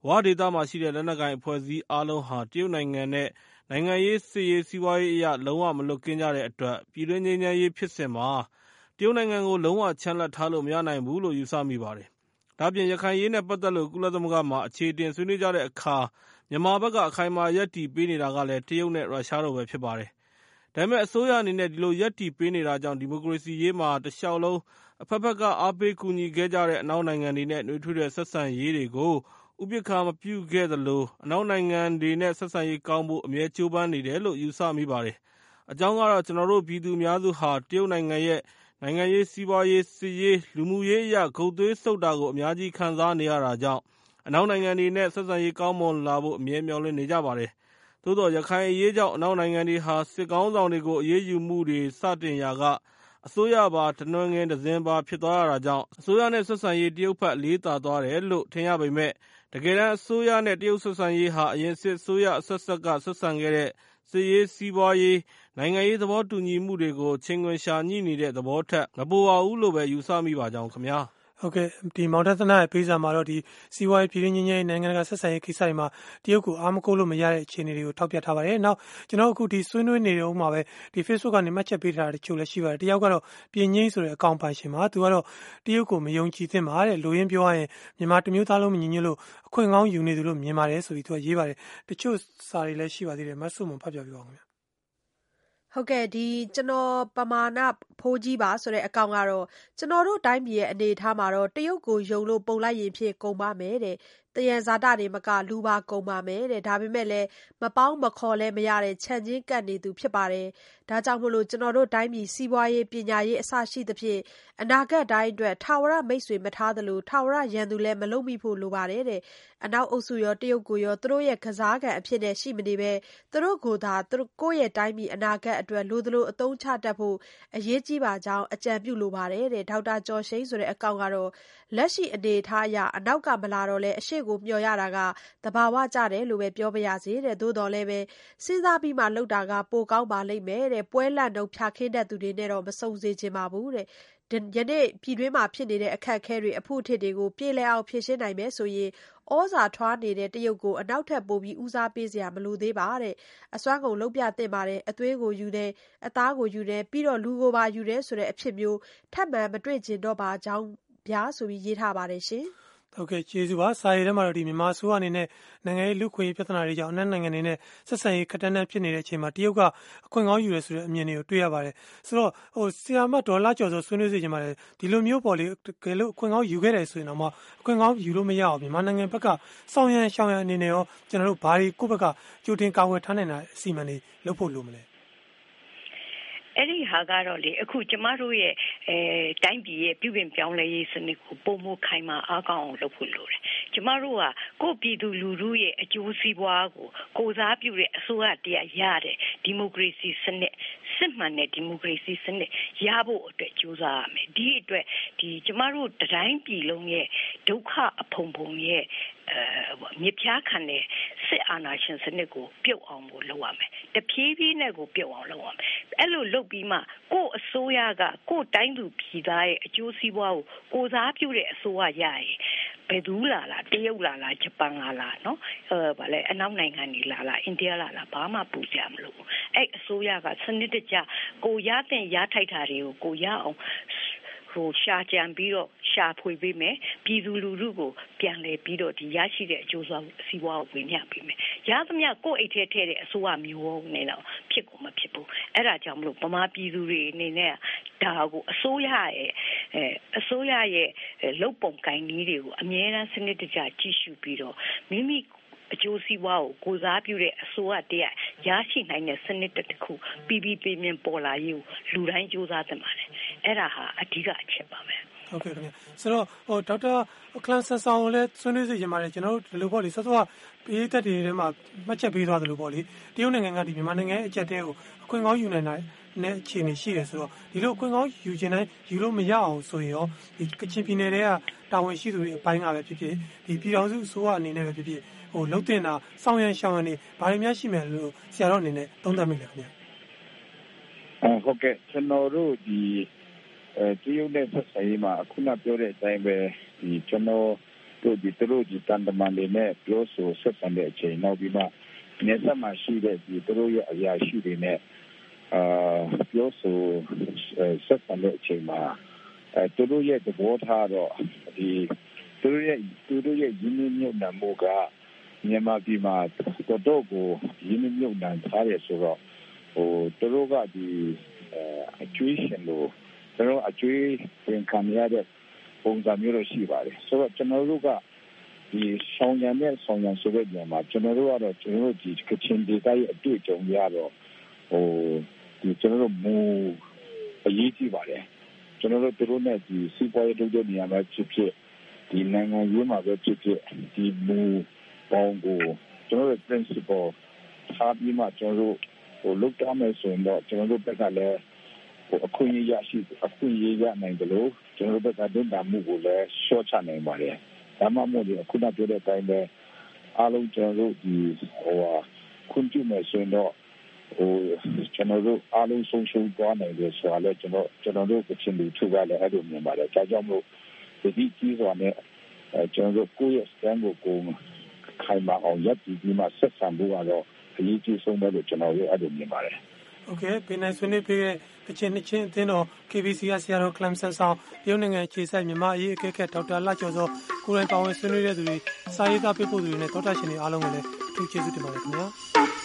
ဝဒေသမှာရှိတဲ့ လက်နက်ကိုင်အဖွဲ့အစည်း အားလုံးဟာ တရုတ်နိုင်ငံနဲ့ နိုင်ငံရေး၊စစ်ရေး၊စီးပွားရေးအရ လုံးဝမလွတ်ကင်းကြတဲ့အတွက် ပြည်တွင်းငြိမ်းချမ်းရေးဖြစ်စဉ်မှာ တရုတ်နိုင်ငံကို လုံးဝချန်လှပ်ထားလို့ မရနိုင်ဘူးလို့ ယူဆမိပါတယ်။ ဒါ့အပြင် ရခိုင်အရေးနဲ့ ပတ်သက်လို့ ကုလသမဂ္ဂမှာ အခြေအတင် ဆွေးနွေးကြတဲ့အခါ မြန်မာဘက်က အခိုင်အမာ ရပ်တည်ပေးနေတာကလည်း တရုတ်နဲ့ ရုရှားတို့ပဲ ဖြစ်ပါတယ်။ဒါပေမဲ့ အစိုးရအနေနဲ့ ဒီလို ရပ်တည်ပေးနေတာကြောင့် ဒီမိုကရေစီရေးမှာ တလျှောက်လုံး အဘက်ဘက်က အားပေးကူညီခဲ့ကြတဲ့ အနောက်နိုင်ငံတွေနဲ့ နွေးထွေးတဲ့ ဆက်ဆံရေးတွေကို ဥပက္ခာမပြုခဲ့သလို အနောက်နိုင်ငံတွေနဲ့ ဆက်ဆံရေးကောင်းဖို့ အမြဲကြိုးပမ်းနေတယ်လို့ ယူဆမိပါတယ်။အကြောင်းကတော့ ကျနော်တို့ ပြည်သူအများစုဟာ တရုတ်နိုင်ငံရဲ့ နိုင်ငံရေး၊စီးပွားရေး၊စစ်ရေး၊လူမှုရေးအရ ဂုတ်သွေးစုပ်တာကို အများကြီးခံစားနေရတာကြောင့် အနောက်နိုင်ငံတွေနဲ့ ဆက်ဆံရေးကောင်းမွန်လာဖို့ အမြဲမျှော်လင့်နေကြပါတယ်။သို့သော် ရခိုင်အရေးကြောင့် အနောက်နိုင်ငံတွေဟာ စစ်ခေါင်းဆောင်တွေကို အရေးယူမှုတွေ စတင်ရာက အစိုးရပါ တနွယ်ငင်တစင်ပါ ဖြစ်သွားရတာကြောင့် အစိုးရနဲ့ ဆက်ဆံရေး တရုတ်ဘက် အလေးသာသွားတယ်လို့ ထင်ရပေမယ့် တကယ်တမ်း အစိုးရနဲ့ တရုတ်ဆက်ဆံရေးဟာ အရင်စစ်အစိုးရအဆက်ဆက်က ဆက်ဆံခဲ့တဲ့ စစ်ရေး၊စီးပွားရေး၊နိုင်ငံရေး သဘောတူညီမှုတွေကို ချိန်ခွင်လျှာညှိနေတဲ့ သဘောထက် မပိုပါဘူးလို့ပဲ ယူဆမိပါကြောင်းခင်ဗျား။ ဟုတ်ကဲ့၊မောင်သန်းသနရဲ့ပေးစာမှာတော့စီးပွားရေး၊ပြည်တွင်းငြိမ်းချမ်းရေး၊နိုင်ငံတကာဆက်ဆံရေးကိစ္စတွေမှာတရုတ်ကိုအားမကိုးလို့မရတဲ့အခြေအနေတွေကိုထောက်ပြထားပါတယ်။နောက်ကျနော်တို့အခုဆွေးနွေးနေတုန်းမှာပဲ Facebook ကနေမှတ်ချက်ပေးထားတာတချို့လည်းရှိပါတယ်။တယောက်ကတော့ပြင်ငြိမ်းဆိုတဲ့အကောင့်ပိုင်ရှင်ပါ။သူကတော့တရုတ်ကိုမယုံကြည်သင့်ပါတဲ့။လိုရင်းပြောရရင်မြန်မာတမျိုးသားလုံးမညီညွတ်လို့အခွင့်ကောင်းယူနေသူလို့မြင်ပါတယ်ဆိုပြီးရေးပါတယ်။တချို့စာတွေလည်းရှိပါသေးတယ်။မဆုမွန်ဖတ်ပြပေးပါဦး။“ ကျနော် ပမာဏ ဖိုးကြီးပါဆိုတဲ့ အကောင့်ကတော့ ကျနော်တို့တိုင်းပြည်ရဲ့ အနေအထားမှာတရုတ်ကိုယုံလို့ ပုံလိုက်ရင်ဖြည့် ကုန်ပါမယ်တဲ့။သယံဇာတတင်မက လူပါကုန်ပါမယ်တဲ့။ဒါပေမဲ့လည်း မပေါင်းမဖော်လည်း မရတဲ့ချမ်းချင်း ကပ်နေသူ ဖြစ်ပါတယ်။ဒါကြောင့်ကျနော်တို့တိုင်းပြည် စီးပွားရေး၊ပညာရေး အစရှိသဖြင့် အနာဂတ်တိုင်းအတွက် ထာဝရမိတ်ဆွေ မထားသလို၊ထာဝရရန်သူလည်း မလုပ်မိဖို့ လိုပါတယ်။အနောက်အုပ်စုရော တရုတ်ကိုရော သူတို့ရဲ့ ကစားခံအဖြစ်ရှိမနေဘဲ သူတို့ကိုယ်သာ ကိုယ့်တိုင်းပြည် အနာဂတ်အတွက် လိုသလို အသုံးချတတ်ဖို့ အရေးကြီးပါကြောင်း အကြံပြုလိုပါတယ်။ဒေါက်တာကျော်ရှိန်းဆိုတဲ့ အကောင့်ကတော့ လက်ရှိအနေအထားအရ အနောက်က မလာတော့လည်း အရှေ့ကို မျှော်ရတာက သဘာဝကျတယ်လို့ပဲ ပြောပါရစေ။သို့သော်လည်းစဉ်းစားပြီးမှ လုပ်တာက ပိုကောင်းပါလိမ့်မယ်။ပွဲလန့်တုန်း ဖျာခင်းတတ်သူတွေနဲ့တော့ မစုံစေချင်ပါဘူး။ယနေ့ ပြည်တွင်းမှာဖြစ်နေတဲ့ အခက်အခဲတွေ အဖုအထစ်တွေကို ပြေလည်အောင် ဖြေရှင်းနိုင်မယ်ဆိုရင် သြဇာထွားနေတဲ့ တရုတ်ကို အနောက်ထပ်ပိုပြီး ဦးစားပေးစရာ မလိုသေးပါ။အစွမ်းကုန် လုပ်ပြသင့်ပါတယ်။အသွေးကိုယူတယ်။အသားကိုယူတယ်။ပြီးတော့ လူကိုပါ ယူတယ်ဆိုတဲ့ အဖြစ်မျိုး ထပ်မံ မတွေ့ချင်တော့ပါကြောင်းဗျာ။”ဆိုပြီး ရေးထားပါတယ်။ ကျေးဇူးပါ။စာရေးထဲမှာတော့မြန်မာအစိုးရအနေနဲ့နိုင်ငံရေး၊လူ့အခွင့်အရေးပြဿနာတွေကြောင့်အနောက်နိုင်ငံတွေနဲ့ဆက်ဆံရေးခပ်တန်းတန်းဖြစ်နေချိန်မှာတရုတ်ကအခွင့်ကောင်းယူတယ်ဆိုတဲ့အမြင်တွေကိုတွေ့ရပါတယ်။ဆိုတော့ဆရာမဒေါ်လှကျော်ဇောဆွေးနွေးစေချင်ပါတယ်။ဒီလိုမျိုးတကယ်လို့အခွင့်ကောင်းယူခဲ့တယ်ဆိုရင်တောင်မှအခွင့်ကောင်းယူလို့မရအောင်မြန်မာနိုင်ငံဘက်ကဆောင်ရန်ရှောင်ရန်အနေနဲ့ရောဘာတွေကိုယ့်ဘက်ကကြိုတင်ကာကွယ်ထားနိုင်တဲ့အစီအမံတွေလုပ်ဖို့လိုမလဲ။ အဲဒီဟာကတော့အခုကျမတို့ရဲ့တိုင်းပြည်ရဲ့ပြုပြင်ပြောင်းလဲရေးစနစ်ကိုပိုမိုခိုင်မာအားကောင်းအောင်လုပ်ဖို့လိုတယ်။ကျမတို့ကကိုယ့်ပြည်သူလူထုရဲ့အကျိုးစီးပွားကိုကိုယ်စားပြုတဲ့အစိုးရတရပ်ရတဲ့ဒီမိုကရေစီစနစ် စစ်မှန်တဲ့ဒီမိုကရေစီစနစ်ရဖို့အတွက်ကြိုးစားရမယ်။ဒီအတွက်ကျမတို့တတိုင်းပြည်လုံးရဲ့ဒုက္ခအဖုံဖုံရဲ့မြစ်ဖျားခံတဲ့စစ်အာဏာရှင်စနစ်ကိုပြုတ်အောင်လုပ်ရမယ်။တဖြည်းဖြည်းနဲ့ကိုပြုတ်အောင်လုပ်ရမယ်။အဲလိုလုပ်ပြီးမှကိုယ့်အစိုးရကကိုယ့်တိုင်းသူပြည်သားရဲ့အကျိုးစီးပွားကိုကိုယ်စားပြုတဲ့အစိုးရရရင် ဘယ်သူလာလာတရုတ်လာလာ၊ဂျပန်လာလာ၊အနောက်နိုင်ငံတွေလာလာ၊အိန္ဒိယလာလာဘာမှပူစရာမလိုဘူး။အဲဒီအစိုးရကစနစ်တကျကိုယ်ရသင့်ရထိုက်တာတွေကိုကိုယ်ရအောင် ရှာကြံပြီးတော့ရှာဖွေပေးမယ်။ပြည်သူလူထုကိုပြန်လည်ပြီးတော့ရရှိတဲ့အကျိုးစီးပွားကိုဝေမျှပေးမယ်။ရသမျှကိုယ့်အိတ်ထဲထည့်တဲ့အစိုးရမျိုးနဲ့တော့ဖြစ်ကိုမဖြစ်ဘူး။အဲဒါကြောင့်မို့ဗမာပြည်သူတွေအနေနဲ့ကဒါကိုအစိုးရရဲ့လုပ်ပုံကိုင်နည်းတွေကိုအမြဲတမ်းစနစ်တကျကြည့်ရှုပြီးတော့မိမိ အကျိုးစီးပွားကိုကိုယ်စားပြုတဲ့အစိုးရတရပ်ရရှိနိုင်တဲ့စနစ်တခုပီပီပြင်ပြင်ပေါ်လာရေးကိုလူတိုင်းကြိုးစားသင့်ပါတယ်။အဲဒါဟာအဓိကအချက်ပါပဲ။ဆိုတော့ဒေါက်တာခလမ်ဆမ်ဆွန်ကိုလည်းဆွေးနွေးစေချင်ပါတယ်။စောစောကပရိသတ်တွေထဲမှာမှတ်ချက်ပေးသွားသလိုတရုတ်နိုင်ငံကမြန်မာနိုင်ငံရဲ့အကျပ်အတည်းကိုအခွင့်ကောင်းယူနိုင်တဲ့အခြေအနေရှိတယ်ဆိုတော့ဒီလိုအခွင့်ကောင်းယူချင်တိုင်းယူလို့မရအောင်ဆိုရင်ရောကချင်ပြည်နယ်ထဲကတာဝန်ရှိသူတွေအပိုင်းကပဲဖြစ်ဖြစ်၊ပြည်ထောင်စုအစိုးရအနေနဲ့ပဲဖြစ်ဖြစ် လုပ်သင့်တာဆောင်ရန်ရှောင်ရန်တွေဘာတွေများရှိမယ်လို့ဆရာတော်အနေနဲ့သုံးသပ်မိလဲ။ကျနော်တို့တရုတ်နဲ့ဆက်ဆံရေးမှာခုနပြောတဲ့အတိုင်းပဲကျနော်တို့သူတို့သံတမန်တွေနဲ့ပြောဆိုဆက်ဆံတဲ့အချိန်နောက်ပြီးမှနယ်စပ်မှာရှိတဲ့သူတို့ရဲ့အရာရှိတွေနဲ့ပြောဆိုဆက်ဆံတဲ့အချိန်မှာသူတို့ရဲ့သဘောထားကတော့သူတို့ရဲ့ရင်းနှီးမြှုပ်နှံမှုက မြန်မာပြည်မှာတော်တော့်ကိုရင်းနှီးမြှုပ်နှံထားတယ်ဆိုတော့သူတို့ကအကြွေးရှင်လိုအကြွေးတင်ခံနေရတဲ့ပုံစံမျိုးတော့ရှိပါတယ်။ဆိုတော့ကျနော်တို့ကဒီဆောင်ရံနဲ့ဆောင်ရံဆိုတဲ့နေရာမှာကျွန်တော်တို့ကတော့ကျွန်တော်တို့ဒီကချင်ဒေသရဲ့အတွေ့အကြုံရတော့ဟိုဒီကျွန်တော်တို့မူအရေးကြီးပါတယ်ကျွန်တော်တို့တို့နဲ့ဒီစီးပွားရေးလုပ်တဲ့နေရာမှာဖြစ်ဖြစ်ဒီနိုင်ငံရေးမှာပဲဖြစ်ဖြစ်ဒီမူ ပေါင်းကိုကျွန်တော်တို့ principle ထားပြီးမှကျွန်တော်တို့ဟိုလုပ်ကြမယ်ဆိုရင်တော့ကျွန်တော်တို့ဘက်ကလည်းဟိုအခွင့်အရေးရရှိအခွင့်အရေးရနိုင်တယ်လို့ကျွန်တော်တို့ဘက်ကဒုတာမှုကိုလည်းရှော့ချနိုင်ပါတယ်ဒါမှမဟုတ်ဒီအခုနပြောတဲ့အတိုင်းပဲအားလုံးကျွန်တော်တို့ဒီဟိုခွင့်ပြုမယ်ဆိုရင်တော့ဟိုကျွန်တော်တို့အားလုံးဆုံးရှုံးသွားနိုင်တယ်ဆိုတာလည်းကျွန်တော်ကျွန်တော်တို့ကချင်လူထုကလည်းအဲ့လိုမြင်ပါတယ်ဒါကြောင့်မို့ဒီကြီးစွာနဲ့အဲကျွန်တော်တို့ကိုယ့်ရဲ့ stand ကိုကို ခိုင်မာအောင်ရပ်တည်ပြီးမှဆက်ဆံဖို့ကတော့အရေးကြီးဆုံးပဲလို့ကျွန်တော်တို့အဲ့လိုမြင်ပါတယ်။ဟုတ်ကဲ့ပြည်နယ်ဆွေးနွေးပေးတဲ့တချင်နှစ်ချင်းအသင်းတော် KBC ကဆရာတော်ကလမ်ဆန်ဆောင်ရုပ်နိုင်ငံခြေဆိုင်မြန်မာအရေးအကဲခတ်ဒေါက်တာလှကျော်စောကိုယ်တိုင်ပါဝင်ဆွေးနွေးတဲ့သူတွေစာရေးသားပေးပို့သူတွေနဲ့တောတာရှင်တွေအားလုံးကိုလည်းအထူးကျေးဇူးတင်ပါတယ်ခင်ဗျာ။